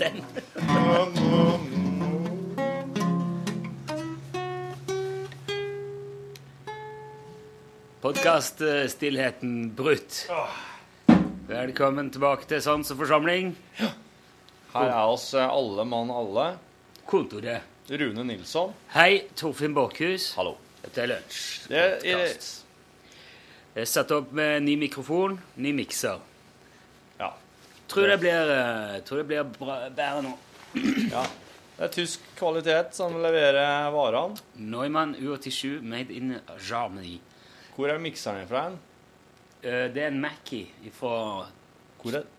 den. Podkaststillheten brutt. Velkommen tilbake til Sans og forsamling. Her er oss eh, alle mann alle. Kontoret. Rune Nilsson. Hei, Torfinn Borchhus. Hallo. Dette er lunsj. Det er, Podcast. Jeg er satt opp med ny mikrofon, ny mikser. Tror det blir, eh, tror det blir bra, bedre nå. ja. Det er tysk kvalitet som leverer varene. Neumann U87 made in Germany. Hvor er mikseren fra? hen? Eh, Det er en Mackie fra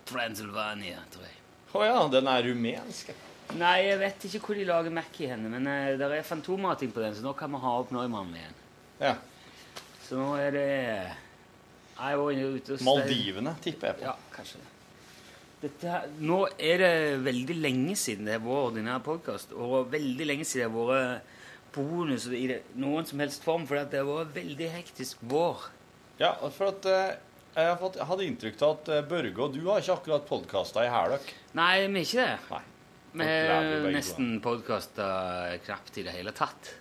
Transylvania, tror jeg. Å ja, den er rumensk. Nei, jeg vet ikke hvor de lager Mackie henne, men uh, det er fantommating på den, så nå kan vi ha opp Neumann igjen. Ja. Så nå er det Maldivene, tipper jeg på. Ja, kanskje det. Her- nå er det veldig lenge siden det har vært ordinær podkast, og veldig lenge siden det har vært bonus i det, noen som helst form, for det har vært veldig hektisk vår. Ja, for at eh, jeg, har fått, jeg hadde inntrykk av at eh, Børge og du har ikke akkurat podkasta i helg. Nei, vi er ikke det. Nei. Vi har nesten podkasta knapt i det hele tatt.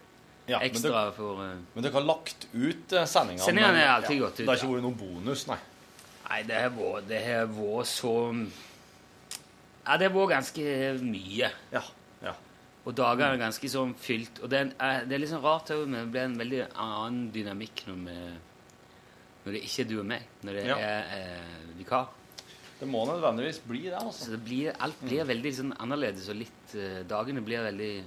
Ja, men, Ekstra dere, for uh, men dere har lagt ut sendingene? Sendingene men- er alltid gått ut, Det har ja. ikke vært noen bonus, nei. Nei, det har vært så Ja, det var ganske mye. Ja. ja. Og dagene er ganske sånn fylt. Og det er, eh, det er litt sånn rart òg, men det blir en veldig annen dynamikk når, vi, når det ikke er du og meg. Når det Ja. er eh, vikar. Det må nødvendigvis bli det, Så altså. det blir, alt blir veldig sånn annerledes, og litt eh, Dagene blir veldig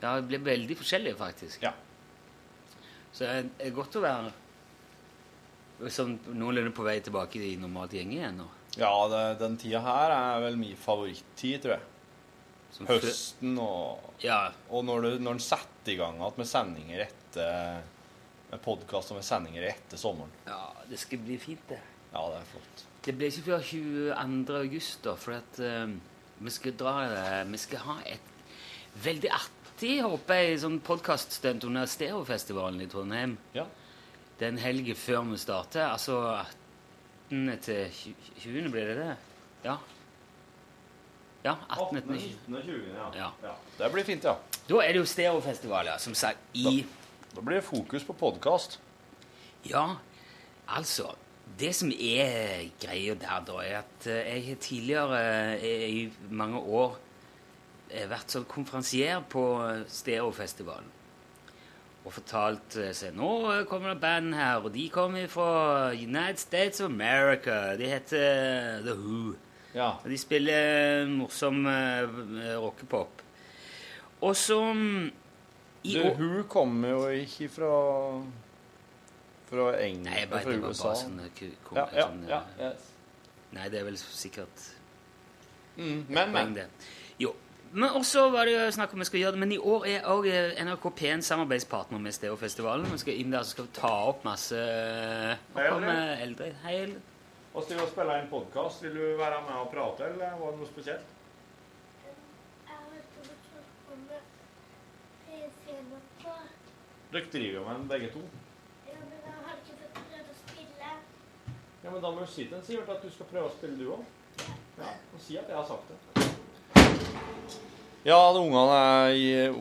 Ja, det blir veldig forskjellige, faktisk. Ja. Så det er godt å være sånn noenlunde på vei tilbake i normalt gjeng igjen nå. Ja, det, den tida her er vel min favorittid, tror jeg. Som Høsten og, Ja, og når, du, når den setter i gang igjen med sendinger etter med podkast og med sendinger etter sommeren. ja, det skal bli fint, det. Ja, det er flott. Det blir ikke før 22. august, da, for at eh, vi skal dra eh, Vi skal ha et veldig artig, håper jeg, sånn podkaststunt under Stereofestivalen i Trondheim. Ja. Den helgen før vi starter. Altså 18. til 20. blir det det? Ja. Ja, 18. 18 19. og 20. Ja. Ja. Det blir fint, ja. Da er det jo Stereofestival, ja, som sagt, i Da blir det fokus på podkast. Ja, altså Det som er greia der, da, er at eh, jeg har tidligere eh, i mange år eh, vært sånn konferansier på Stereofestivalen. Og fortalt eh, seg nå kommer det band her, og de kommer fra United States of America. De heter The Who. Ja. Og de spiller morsom uh, rockepop. Og så The hun kommer jo ikke fra fra England, Nei, bare, fra USA. bare sånn, eh, kom, ja, ja, sånne, ja, eh, yes. Nei, det er vel sikkert mm, Men, men. Jo. Men også var det jo snakk om vi skal gjøre det, men i år er òg NRK P1 samarbeidspartner med Stereofestivalen. Vi skal inn der og skal ta opp masse Nå Hei, eldre. Hei, Eldre. Vi skal jo spille inn podkast. Vil du være med og prate, eller var det noe spesielt? Dere driver jo med den begge to. Ja, men jeg har ikke fått prøvd å spille. Ja, men Da må du si til en Sivert at du skal prøve å spille, du òg. Ja, og si at jeg har sagt det. Ja, de ungene er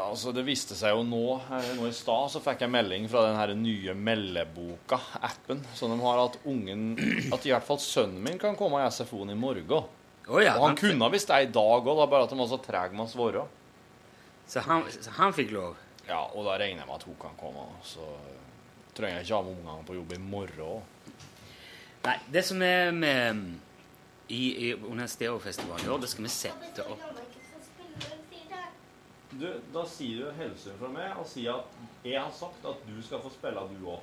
Altså, det viste seg jo nå eh, Nå i stad så fikk jeg melding fra den her nye Meldeboka-appen. Så de har at ungen At i hvert fall sønnen min kan komme i SFO-en i morgen. Oh, ja, Og han kunne ha visst det i dag òg, bare at de var så trege med å svare. Så han, så han fikk lov. Ja, og da regner jeg med at hun kan komme. Så trenger jeg ikke ha med ungene på jobb i morgen. Nei, det som er med i, i, under Stereofestivalen i år, det skal vi sette opp. Du, Da sier du helsyn fra meg og sier at jeg har sagt at du skal få spille, du òg.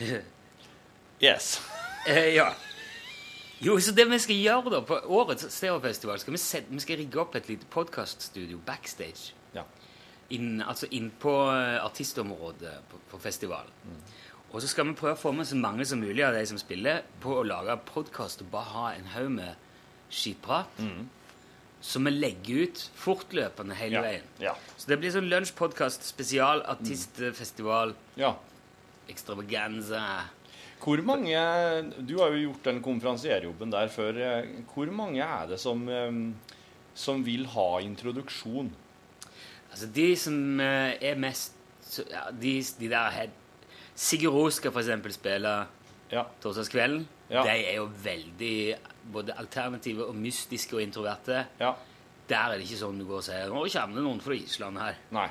Yes. Eh, ja. Jo, så det vi skal gjøre da, på årets Stereofestival, skal vi, sette, vi skal rigge opp et lite podcaststudio backstage. Ja. In, altså inn på eh, artistområdet på, på festivalen. Og så skal vi prøve å få med så mange som mulig av de som spiller, på å lage podkast og bare ha en haug med skitprat. Som vi legger ut fortløpende hele Ja. veien. Ja. Så det blir sånn lunsjpodkast spesial, artistfestival, ja. ekstravaganza. Hvor mange Du har jo gjort den konferansierjobben der før. Hvor mange er det som, som vil ha introduksjon? Altså, de som eh, er mest ja, de, de der her Sigurd Ros skal eksempel spille Ja. torsdagskvelden. Ja. De er jo veldig både alternative og mystiske og introverte. ja. Der er det ikke sånn du går og sier 'Nå kommer det noen fra Island her'. Nei.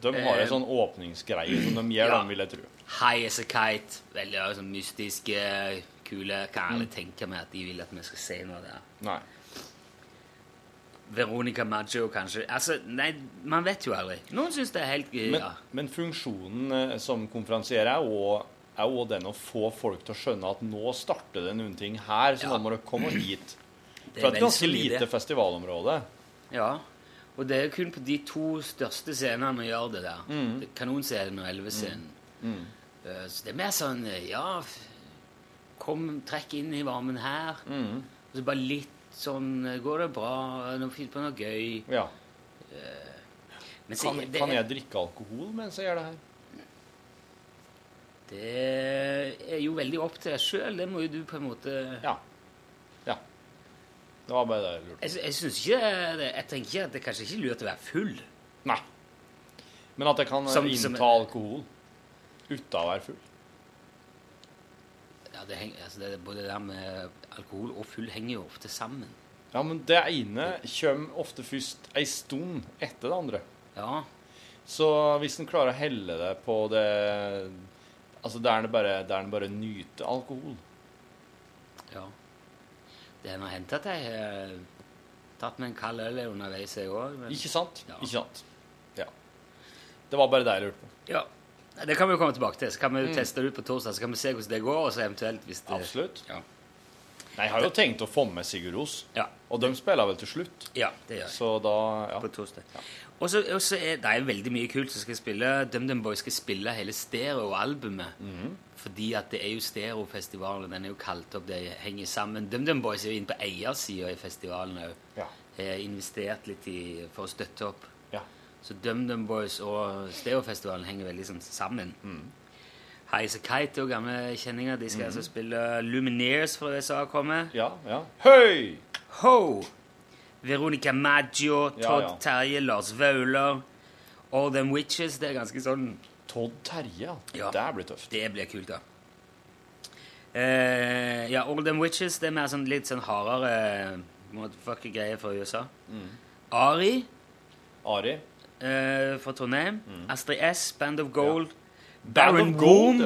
De har en Eh, sånn åpningsgreie som de gjør, ja. vil jeg tro. High as a kite. Veldig sånn mystiske, kule. Kan Mm. aldri tenke meg at de vil at vi skal se noe der. Nei. Veronica Maggio, kanskje. Altså, nei, man vet jo aldri. Noen syns det er helt gøy Men, ja. men funksjonen eh, som konferansier er er den å få folk til å skjønne at nå starter det noen ting her, så Ja. nå må dere komme hit. Det For er et ganske lite festivalområde. Ja. Og det er kun på de to største scenene vi gjør det der. Mm. Det Kanonscenen og Elvescenen. Eh, Så det er mer sånn eh, Ja, kom, trekk inn i varmen her. Mm. Og så bare litt sånn eh, Går det bra? Nå finner på noe gøy. Ja. Men så, Kan, det, kan jeg drikke alkohol mens jeg gjør det her? det er jo veldig opp til deg sjøl. Det må jo du på en måte Ja. Ja. Det var bare det jeg lurte på. Jeg, jeg synes ikke det, Jeg tenker at det kanskje ikke er lurt å være full. Nei. Men at jeg kan Som- innta som- alkohol uten å være full. Ja, det henger, altså det, Både det der med alkohol og full henger jo ofte sammen. Ja, men det ene kommer ofte først ei stund etter det andre. Ja, Så hvis en klarer å helle det på det Altså der en bare, der bare nyter alkohol ja. Det har hendt at jeg har tatt meg en kald øl underveis, jeg òg. Ikke sant? Ja. Ikke sant? Ja. Det var bare det jeg lurte på. Ja. Det kan vi jo komme tilbake til. Så kan vi jo teste det ut på torsdag, så kan vi se hvordan det går. og så eventuelt hvis det... Absolutt. Ja. Nei, jeg har jo tenkt å få med Sigurd Ros, Ja, og de spiller vel til slutt. ja det gjør jeg. Så da Ja. På torsdag. Så og så er det er veldig mye kult som skal spille. DumDum Boys skal spille hele stereoalbumet. Fordi at det er jo stereofestivalen. Den er jo kalt opp, det henger sammen. DumDum Boys er jo inne på eiersida i festivalen òg. Ja. Har investert litt i, for å støtte opp. Ja. Så DumDum Boys og Stereofestivalen henger veldig liksom, sammen. Mm. Heise Kite og gamle kjenninger. De skal altså spille Lumineers fra USA kommer. Ja. ja. Høy! Ho! Veronica Maggio, Todd ja. Terje, Lars Vaular. All Them Witches. Det er ganske sånn Todd Terje, Ja. Det blir tøft. Det blir kult, da. Uh, ja, All Them Witches det er mer sånn litt sånn hardere motherfucker-greier fra USA. Mm. Ari Ari. Eh, fra Trondheim. Astrid S, Band of Gold. Baron Woom.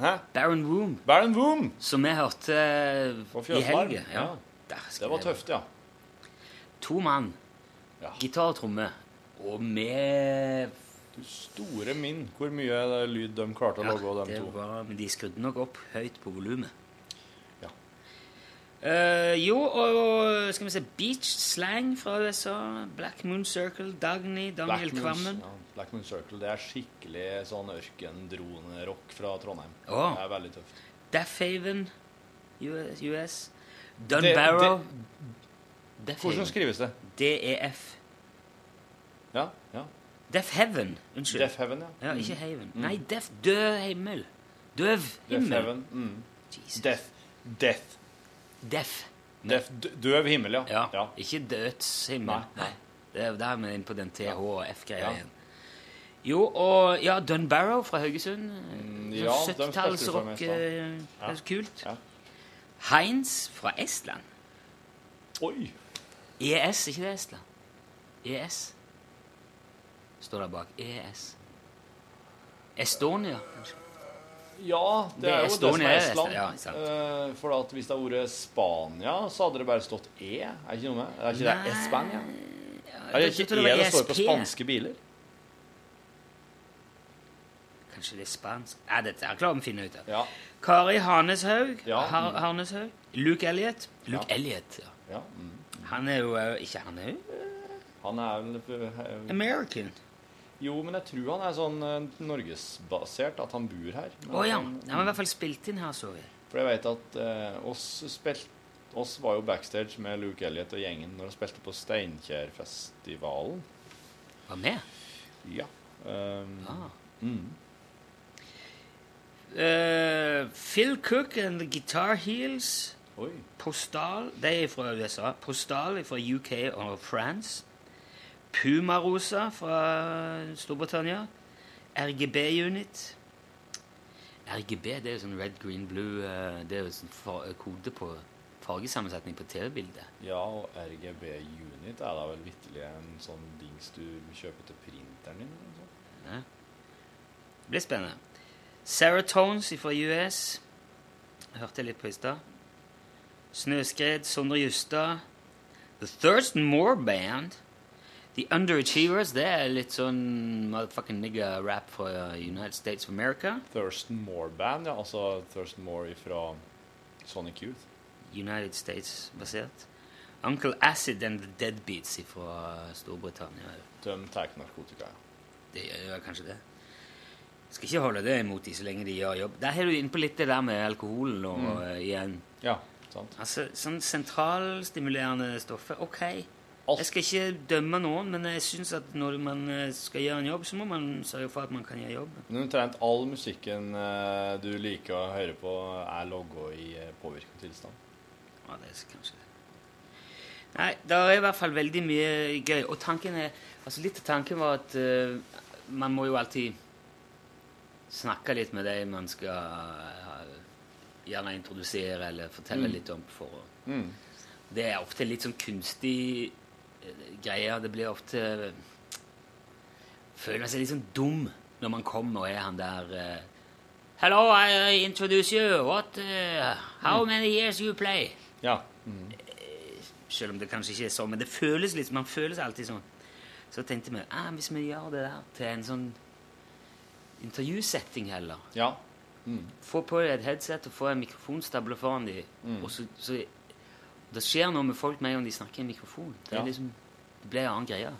Hæ? Baron Woom, Baron Woom! som vi hørte eh, På i Fjøsmark, helga. ja. Der skal Det var jeg- tøft, ja. To mann. Ja. Gitar og tromme. Og med Du store min, hvor mye lyd de klarte å Ja, lage av det to. var, men de skrudde nok opp høyt på volumet. Eh, jo, og skal vi se Beach Slang fra USA. Black Moon Circle, Dagny, Daniel Black Kvammen. Ja, Black Moon Circle det er skikkelig sånn ørkendronerock fra Trondheim. Oh. Det er veldig tøft. Death Haven, US. US. Dun Det- Barrow. Hvordan skrives det? DEF. Ja, ja. Death Heaven. Unnskyld. Deaf Heaven, ja. Ja, ikke Haven. Nei, Death Død himmel. Døv himmel. Heaven. Mm. Jesus. Death. Death. Deaf. Deaf. Døv himmel, ja. Ja, ja. ikke dødshimmel. Nei. Nei. Det er der vi er inne på den TH og F-greia Ja. igjen. Jo, og ja, Dunbarrow fra Haugesund. Mm, Sånn ja, de spilte du for Syttitallsrock. meg i eh, Det så kult. Ja. Heinz fra Estland. Oi! ES, ikke det Estland? ES. Står der bak. ES. Estonia, kanskje? Ja, det, Det er jo jo det som Estonia, er Estland. Ja. Eh, for at hvis det hadde vært Spania, så hadde det bare stått E. Er det ikke noe med? Er ikke det Espania? ja, Er det ikke E det, det står på spanske biler? Kanskje det er spansk? Nei, dette er klarer vi å finne ut av. Ja. Kari Haneshaug. Ja. Har, Harneshaug. Luke Elliot. Luke Ja. Elliot, ja. ja. Mm. Han er jo eh, Ikke han er jo Han er vel eh, American. Jo, men jeg tror han er sånn uh, norgesbasert, at han bor her. Å oh, ja. han- Han har i hvert fall spilt inn her, så vi. For jeg vet at uh, oss, spilt, oss var jo backstage med Luke Elliot og gjengen når de spilte på Steinkjerfestivalen. Var med? Ja. Um, Ah. mm. Uh, Phil Cook and the Guitar Heels. Oi. Postal, de er fra USA. Postal er fra UK og France. Pumarosa fra Storbritannia. RGB Unit. RGB det er jo sånn red, green, blue eh, Det er jo sånn kode på fargesammensetning på TV-bildet. Ja, og RGB Unit er da vel vitterlig en sånn dings du kjøper til printeren din? eller sånt? Ja. Det blir spennende. Serotones fra US. Jeg hørte litt på i stad. Snøskred, Sondre Justad. The Thurston Moore Band. The Underachievers. Det er litt sånn motherfucking nigga-rap fra United States of America. Thurston Moore Band, ja. Altså Thurston Moore fra Sonic Youth. United States-basert. Uncle Acid and the Deadbeats fra Storbritannia. De tar narkotika. ja. Det gjør kanskje det. Skal ikke holde det imot de så lenge de gjør jobb. Der er du inne på litt det der med alkoholen og mm. igjen. Ja, sant. Altså, sånn sentralstimulerende stoffer, ok. Alt. Jeg skal ikke dømme noen, men jeg syns at når man eh, skal gjøre en jobb, så må man sørge for at man kan gjøre jobben. Men omtrent all musikken eh, du liker å høre på, er logga i eh, påvirket tilstand. Ja, det er kanskje det. Nei, det er i hvert fall veldig mye gøy. Og tanken er Altså, litt av tanken var at uh, man må jo alltid snakke litt med de man skal uh, gjerne introdusere eller fortelle litt om. For å Mm. Det er ofte litt sånn kunstig eh, greie. Det blir ofte Føler man seg litt sånn dum når man kommer og er han der eh, Hello, I introduce you. What, uh, how many years you play? Ja. Mm. Selv om det kanskje ikke er sånn, men det føles litt, man føles alltid sånn. Så tenkte vi ah, hvis vi gjør det der til en sånn intervjusetting heller Ja. Mm. Få på deg et headset og få en mikrofonstable foran dem. Mm. Og så, så Det skjer noe med folk med en gang de snakker i en mikrofon. Det, er Ja. liksom, det blir en annen greie.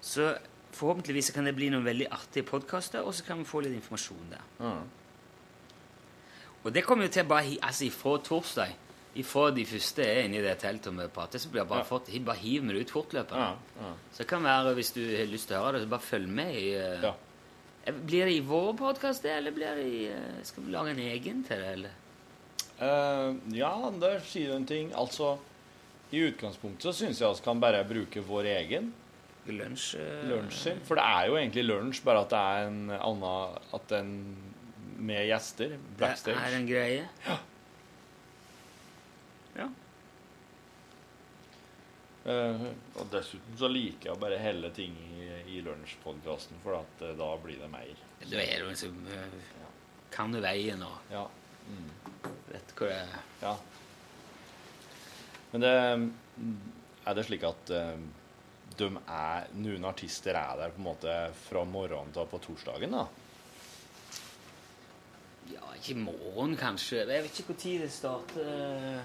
Så forhåpentligvis kan det bli noen veldig artige podkaster, og så kan vi få litt informasjon der. Ja. Og det kommer jo til bare altså ifra torsdag. Ifra de første er inne i det teltet med prater, så blir det bare, Ja. bare hiver vi det ut fortløpende. Ja. ja. Så det kan være, hvis du har lyst til å høre det, så bare følg med i ja. Blir det i vår podkast, det, eller blir det i eh, Skal vi lage en egen til det, eller? Eh, ja, der sier du en ting. Altså, i utgangspunktet så syns jeg vi kan bare bruke vår egen Lunsj Uh... For det er jo egentlig lunsj, bare at det er en annen At den med gjester Det er en greie. Ja. Eh, og dessuten så liker jeg å bare helle ting i, i lunsjpodkasten, for at uh, da blir det mer. Du er liksom uh, Kan du veien og Ja. Vet hva det er. ja. Men det Er det slik at eh, de er, noen artister er der på en måte fra morgenen til på torsdagen, da? Ja, ikke i morgen, kanskje. Jeg vet ikke når det starter.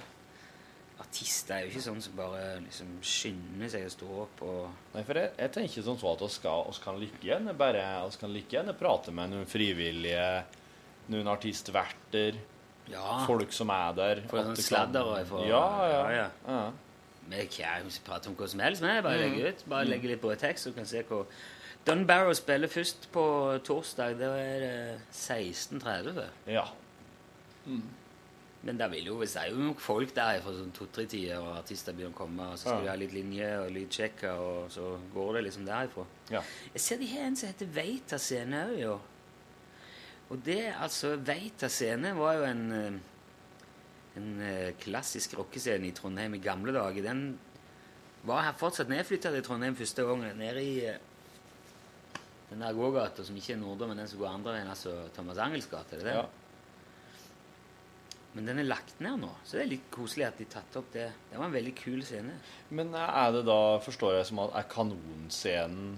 Artister er jo ikke sånn som bare liksom skynder seg å stå opp og Nei, for jeg, jeg tenker sånn så at skal, oss kan like gjerne bare oss kan like gjerne prate med noen frivillige, noen artistverter, Ja. folk som er der. For sånn det kan- for- ja, ja, ja, ja. ja. Vi kan prate om hva som helst, men jeg bare legger ut. Mm. Bare legger litt på tekst, så kan se hvor Dunbarrow spiller først på torsdag. Da er det 16.30. ja. Men det vil jo, hvis det er jo nok folk der fra sånn to-tre tider, og artister begynner å komme, og så skal Ja. vi ha litt linje og lydsjekker, og så går det liksom derifra. ja. Jeg ser de har en som heter Veita scene òg, jo. Og det, altså Veita scene var jo en eh, en eh, klassisk rockescene i Trondheim i gamle dager. Den var her fortsatt nedflytta til Trondheim første gangen. Nede i eh, den der gågata som ikke er Nordre, men den som går andre veien, altså Thomas Angels gate. Det det? ja. Men den er lagt ned nå, så det er litt koselig at de tatt opp det. Det var en veldig kul scene. Men er det da, forstår jeg som at er kanonscenen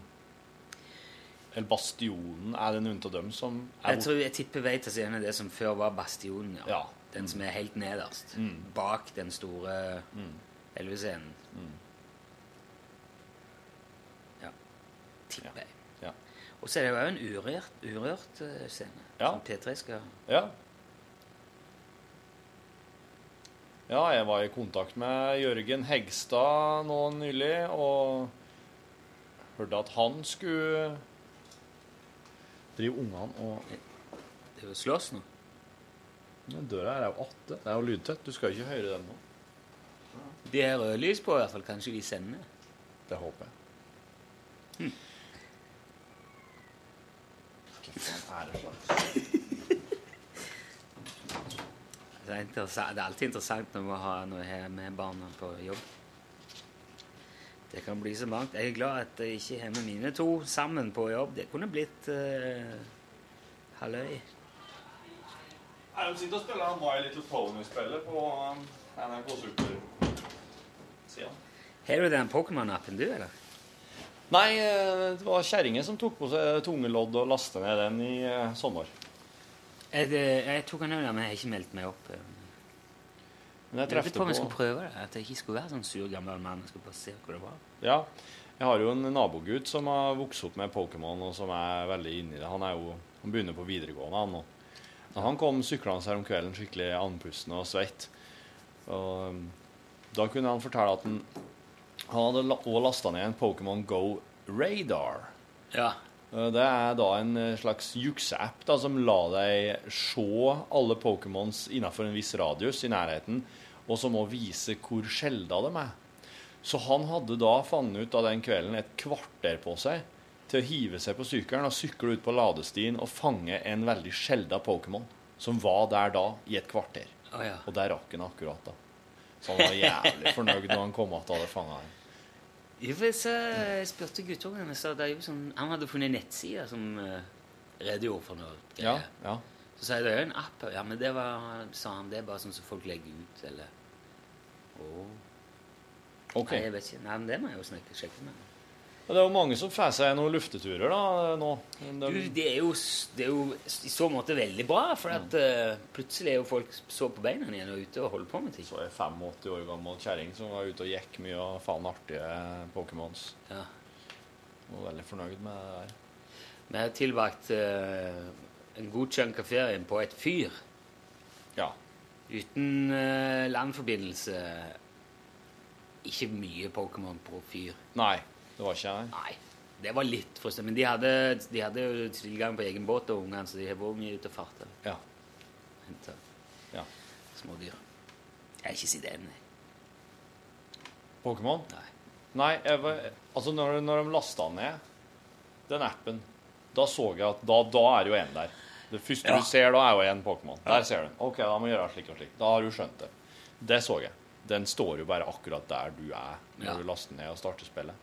eller Bastionen, er det noen av dem som Jeg tror jeg tipper vei til scenen det som før var Bastionen. ja. Ja. Den som er helt nederst. Mm. Bak den store Mm. elvescenen. Mm. Ja. Tipper jeg. Ja. Og så er det jo en urørt, urørt eh, scene. Ja. Som P3 skal Ja. Ja, jeg var i kontakt med Jørgen Hegstad nå nylig, og hørte at han skulle drive ungene og Det er jo sløs nå? Den døra her er jo åtte. Det er jo lydtett. Du skal jo ikke høre den nå. De er rødlys på, i hvert fall. Kanskje de sender? Det håper jeg. Hm. Hva faen er det slags? Det er, det er alltid interessant når vi har noe her med barna på jobb. Det kan bli så mangt. Jeg er glad at jeg ikke har med mine to sammen på jobb. Det kunne blitt uh, halvøy. Nei, De sitter og spiller My Little Pony-spillet på um, NRK Super-sida. Har du den Pokémon-appen, du, eller? Nei, eh, det var kjerringa som tok på seg tunge lodd og lastet ned den i eh, sommer. Jeg, jeg tok den ned, men jeg har ikke meldt meg opp. Men jeg lurte på om jeg skulle prøve det. At jeg ikke skulle være sånn sur gammel mann. Jeg skulle bare se hvor det var. Ja. Jeg har jo en nabogutt som har vokst opp med Pokémon, og som er veldig inni det. Han er jo, han begynner på videregående, han nå. Men han kom syklende her om kvelden skikkelig andpusten og svett. Og um, da kunne han fortelle at han, han hadde òg lasta ned en Pokémon Go Radar. Ja. Eh, Det er da en eh, slags jukseapp som lar deg se alle Pokémons innenfor en viss radius i nærheten, og som må vise hvor sjelda de er. Så han hadde da funnet ut av den kvelden et kvarter på seg til å hive seg på sykkelen og sykle ut på ladestien og fange en veldig sjelda Pokémon, som var der da i et kvarter. Oh, ja. Og der rakk han akkurat da. Så han var jævlig fornøyd når han kom att og hadde fanga den. For jeg, spurte guttungen jeg sa det er jo sånn, Han hadde funnet nettsider som uh, redegjorde for noe Ja, ja. Så sa jeg det er jo en app. Ja, men det var, sa han, det er bare sånn som folk legger ut, eller Åh. okay. Nei, jeg vet ikke. Nei, men det må jeg jo snakke, sjekke med. Det er jo mange som får seg noen lufteturer da, nå. De- Du, det er, jo, det er jo i så måte veldig bra, for at eh, plutselig er jo folk så på beina igjen og ute og holder på med ting. Så en 85 år gammel kjerring som var ute og gikk mye og faen artige Pokémons. Ja. Var veldig fornøyd med det der. Vi har tilbrakt uh, en god chunk av ferien på et fyr Ja. uten uh, landforbindelse. Ikke mye Pokémon på fyr. Nei, det var ikke jeg. Nei, det var litt for Men de hadde, de hadde jo tilgang på egen båt, og ungene, så de har vært mye ute og farta. Ja. Henta ja. smådyr. Jeg er ikke sett det. Pokémon? Nei. Nei, var, altså når, når de lasta ned den appen, da så jeg at da, da er jo en der. Det første Ja. du ser da, er jo en Pokémon. Der ser du. OK, da må jeg gjøre slik og slik. Da har du skjønt det. Det så jeg. Den står jo bare akkurat der du er når Ja. du laster ned og starter spillet.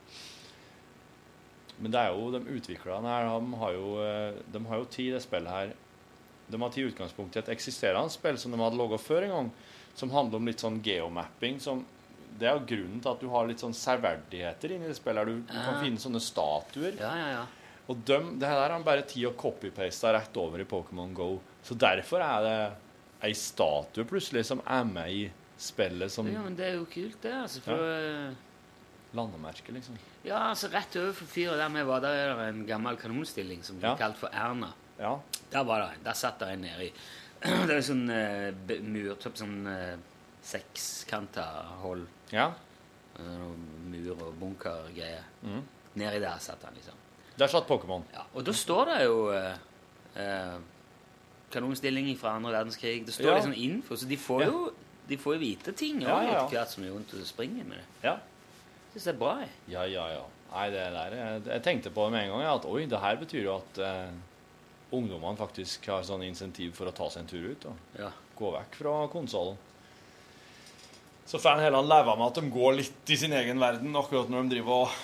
Men det er jo de utviklerne her, de har jo, eh, de har jo tid det spillet her De har tatt utgangspunkt i et eksisterende spill som de hadde laga før en gang, som handler om litt sånn geomapping. som det er jo grunnen til at du har litt sånn særverdigheter inni det spillet. Du, du kan finne sånne statuer. Ja, ja, ja. Og dem, det her har han bare tid å copy-paste rett over i Pokémon Go. Så derfor er det ei statue plutselig som er med i spillet som ja. Men det er jo kult, det. altså. For, eh, landemerke, liksom. ja, altså Rett overfor fyret der vi var, der er det en gammel kanonstilling som blir Ja. kalt for Erna. Ja. Der var det en. Der satt det en nedi. Det er sånn uh, murtopp, sånn uh, sekskanta hold. ja. Uh, mur og bunkergreier. Mm. Nedi der satt han, liksom. Der satt Pokémon. Ja, og da står det jo uh, eh, kanonstilling fra andre verdenskrig. Det står Ja. liksom info, så de får jo de får jo vite ting Ja, også ja, ja. etter hvert som er vondt å springe med det. Ja. Syns det er bra. jeg. Ja, ja, ja. Nei, det der Jeg, jeg tenkte på det med en gang, at oi, det her betyr jo at eh, ungdommene faktisk har sånn insentiv for å ta seg en tur ut og Ja. gå vekk fra konsollen. Så får en heller leve med at de går litt i sin egen verden akkurat når de driver og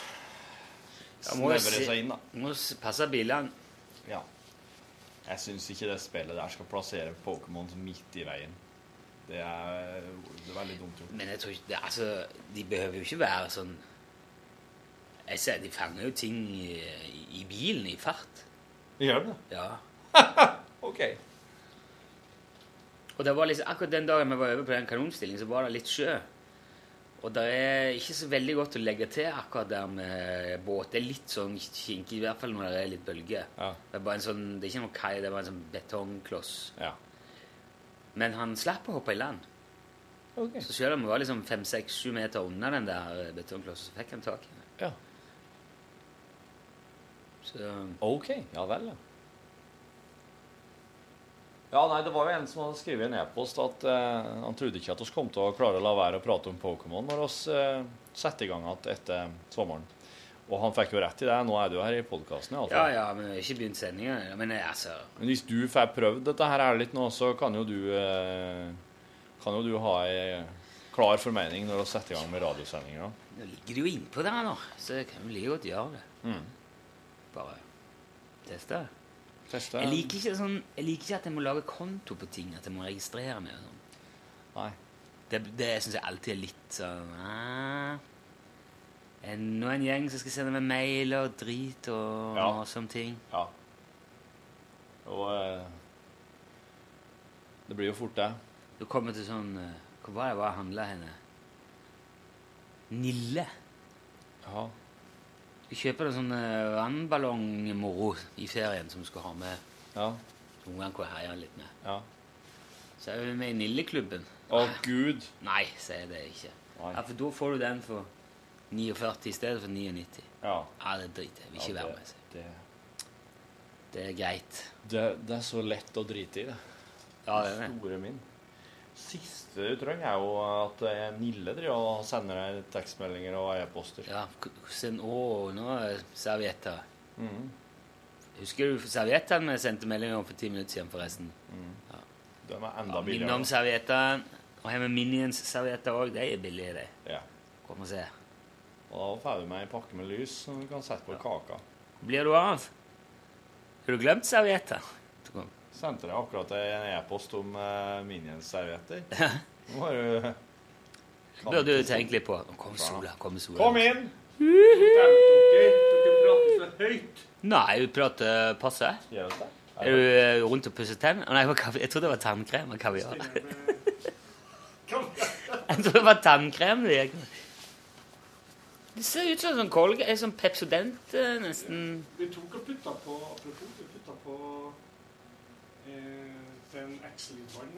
snevrer seg inn, da. Må passe bilene. Ja. Jeg syns ikke det spillet der skal plassere Pokémon midt i veien. Det er, det er veldig dumt gjort. Men jeg tror ikke det, altså, de behøver jo ikke være sånn Jeg ser, De fanger jo ting i, i bilen i fart. Gjør det? Ja. OK. Og det var liksom, akkurat den dagen vi var over på den kanonstillingen, så var det litt sjø. Og det er ikke så veldig godt å legge til akkurat der med båt. Det er litt sånn kinkig, i hvert fall når det er litt bølger. Ja. Det er bare en sånn, det er ikke noe kai, det er bare en sånn betongkloss. Ja. Men han slapp å hoppe i land. Okay. Så selv om han var liksom fem, seks, sju meter unna den der betongklossen, så fikk han tak i den. Ja. Så OK. Ja vel, ja. Ja, nei, det var jo en som hadde skrevet i en e-post at eh, han trodde ikke at vi kom til å klare å la være å prate om Pokémon når vi eh, setter i gang igjen etter sommeren. Og han fikk jo rett i det. Nå er du her i podkasten, Ja, ja, men vi har ikke begynt sendinga. Men eh, altså Men hvis du får prøvd dette her ærlig nå, så kan jo du eh, Kan jo du ha ei klar formening når du setter i gang med radiosendinger. Nå ligger det jo innpå der nå, så jeg kan jo like godt gjøre det. Mm. Bare teste. Teste. Jeg liker ikke sånn Jeg liker ikke at jeg må lage konto på ting, at jeg må registrere meg sånn. Nei. Det, det syns jeg alltid er litt sånn ah, Enda en gjeng som skal sende meg mail og drit og, Ja. sånne ting. Ja. Og eh, Det blir jo fort det. Du kommer til sånn eh, Hva var det jeg var handla henne? Nille. Ja. Du kjøper en sånn eh, vannballongmoro i ferien som du skal ha med. Ja. Ungene kan herje litt med. ja. Så er vi med i Nilleklubben. Å, gud. Nei, sier det ikke. Nei. Ja, For da får du den for 49 i stedet for 99. Ja. Ja, det driter jeg. Vil ikke Ja, være det- med. sier. Det, Det er greit. det, det er så lett å drite i, det. Ja, det er det. Store min. Siste du trenger, er jo at eh, Nille driver og sender deg tekstmeldinger og e-poster. Ja, Å, nå er servietter. Mm. Husker du serviettene vi sendte melding om for ti minutter siden, forresten? De er enda Ja, billigere. om servietter. Og har vi Minions-servietter òg. De er billige, de. Ja. Kom og se. Og da får du med ei pakke med lys som du kan sette på kaka. Blir du av? Har du glemt servietter? Sendte deg akkurat en e-post om uh, Minions-servietter. Nå har du burde du tenke litt på. Kom sola. kom sola. Kom inn! Dere prater så høyt. Nei, vi prater passe. Gjør det? Er du eh, rundt og pusser tenner? Nei, jeg trodde det var tannkrem og kaviar. Jeg trodde det var tannkrem det gikk. Det ser ut som sånn kolge, er sånn Pepsodent eh, nesten. Vi tok og putta på Apropos, vi putta på eh, den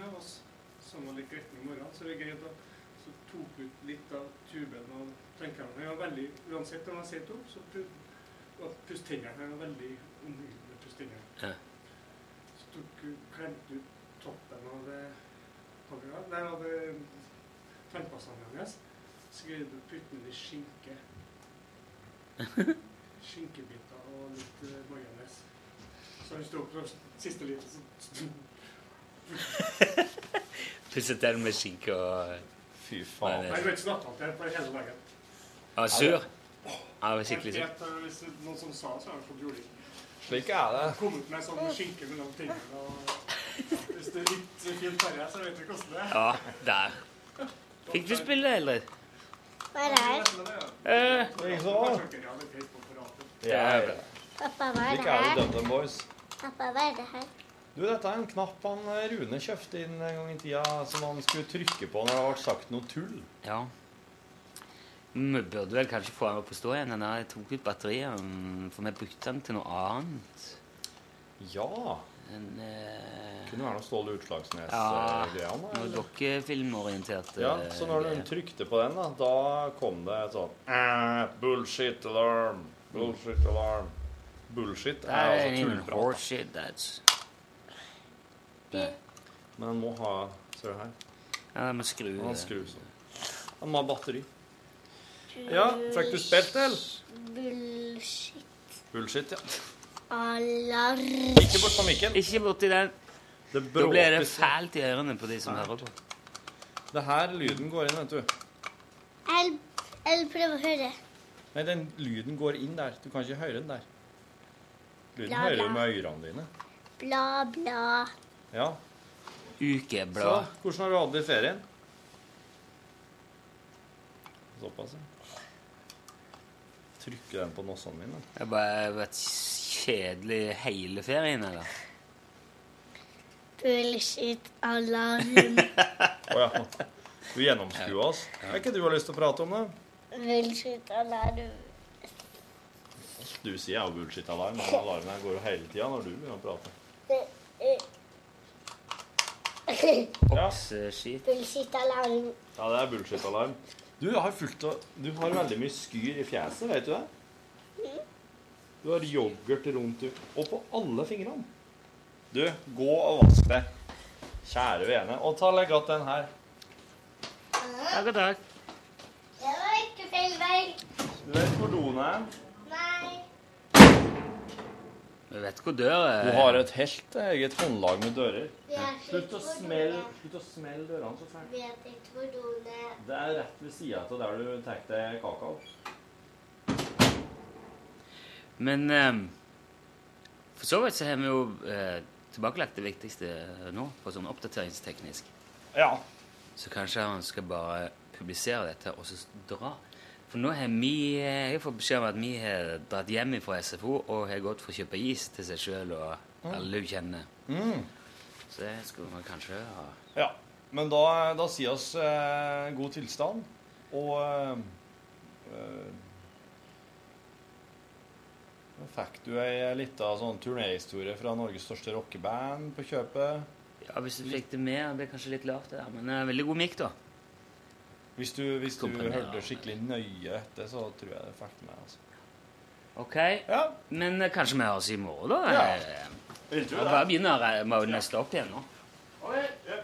av oss som var litt gretten i morgenen, så vi greide å så tok ut litt av tuben og tannkremene. Den var veldig, Uansett om jeg sitter opp, så var og puss tennene. Den var veldig omhyggelige. Ja. Så tok hun klemte ut toppen av det hadde tannpastaen hennes. Så greide du å putte den i skinke. Skinkebiter og litt uh, majones. Så hun sto på siste liten, så Pusset den med skinke og Fy faen. Nei, det vet ikke snakke om det på hele dagen. Han var sur. Han var skikkelig sur. Eh, Hvis noen som sa så, har han fått juling. Slik er det. Kommet ut med sånn skinke mellom tingene. Og hvis det er litt fint farge, så vet du hvordan det er. Ja, der. Fikk du spille, eller? Hva er det her? Eh, Ja, ja. Pappa, hva er Slik det er det her? DumDum Boys. Pappa, hva er det her? Du, dette er en knapp han eh, Rune kjøpte inn en gang i tida som han skulle trykke på når det ble sagt noe tull. ja. Vi burde vel kanskje få den opp å stå igjen. Den jeg tok ut batteriet, mm, for vi brukte den til noe annet. Ja. En, eh, Kunne være noe Ståle ja, Utslagsnes-greier. noe dokkefilmorientert. Ja, eh, så når du trykte på den, da, da kom det et sånt eh, Bullshit alarm. Bullshit alarm. Bullshit er altså tullprat. Men den må ha Ser du her? Ja, den må skru Den må må ha batteri. Ja, fikk du spilt det, eller? Bullshit. Bullshit, ja. Alarm. Ikke bort på mikken. Ikke borti den. Det Da blir det fælt i ørene på de som hører på. Det her lyden går inn, vet du. Jeg jeg prøver å høre. Nei, den lyden går inn der. Du kan ikke høre den der. Lyden Bla, hører du med ørene dine. Bla, bla. Ja. Så Ukeblad. hvordan har du hatt det i ferien? Såpass, ja. Trykker den på nossene mine. Det har bare vært kjedelig hele ferien, eller? Bullshit. Alarm. Å ja. Du gjennomskuer oss. Er ikke du har lyst til å prate om det? Bullshit. Alarm. Du sier jo bullshit-alarm, men alarmen her går jo hele tida når du begynner å prate. Ja. Bullshit. Alarm. Ja, det er bullshit-alarm. Du har fulgt, av Du har veldig mye skyr i fjeset, vet du det? Du har yoghurt rundt og på alle fingrene. Du, gå og vask deg. Kjære vene. Og ta legg att den her. Takk og takk. Det var ikke feil vei. Du vet hvor doen er? Du vet hvor dør er. Du har et helt eget håndlag med dører. Slutt å smelle, smelle dørene så fælt. Vet ikke hvor doen er. Det er rett ved sida av der du tar deg kakao. Men eh, for så vidt så har vi jo eh, tilbakelagt det viktigste nå, på sånn oppdateringsteknisk. Ja. Så kanskje han skal bare publisere dette og så dra. For nå har vi eh, Jeg har fått beskjed om at vi har dratt hjem fra SFO og har gått for å kjøpe is til seg sjøl og alle hun kjenner. Mm. Så det skulle man kanskje ha ja. Men da, da sier oss eh, god tilstand, og eh, eh, fikk du ei lita sånn turnéhistorie fra Norges største rockeband på kjøpet. Ja, hvis du fikk det med, det blir kanskje litt lavt det der, men det er veldig god mikk, da. Hvis du, hvis du hørte skikkelig nøye etter, så tror jeg det fikk meg, med. altså. Ok, Ja, men eh, kanskje vi høres i morgen, da? Ja. Eh, vil du Jeg bare begynner å må neste opp igjen nå. Ja,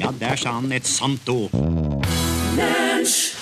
Ja, der sa han et sant ord. Lunsj!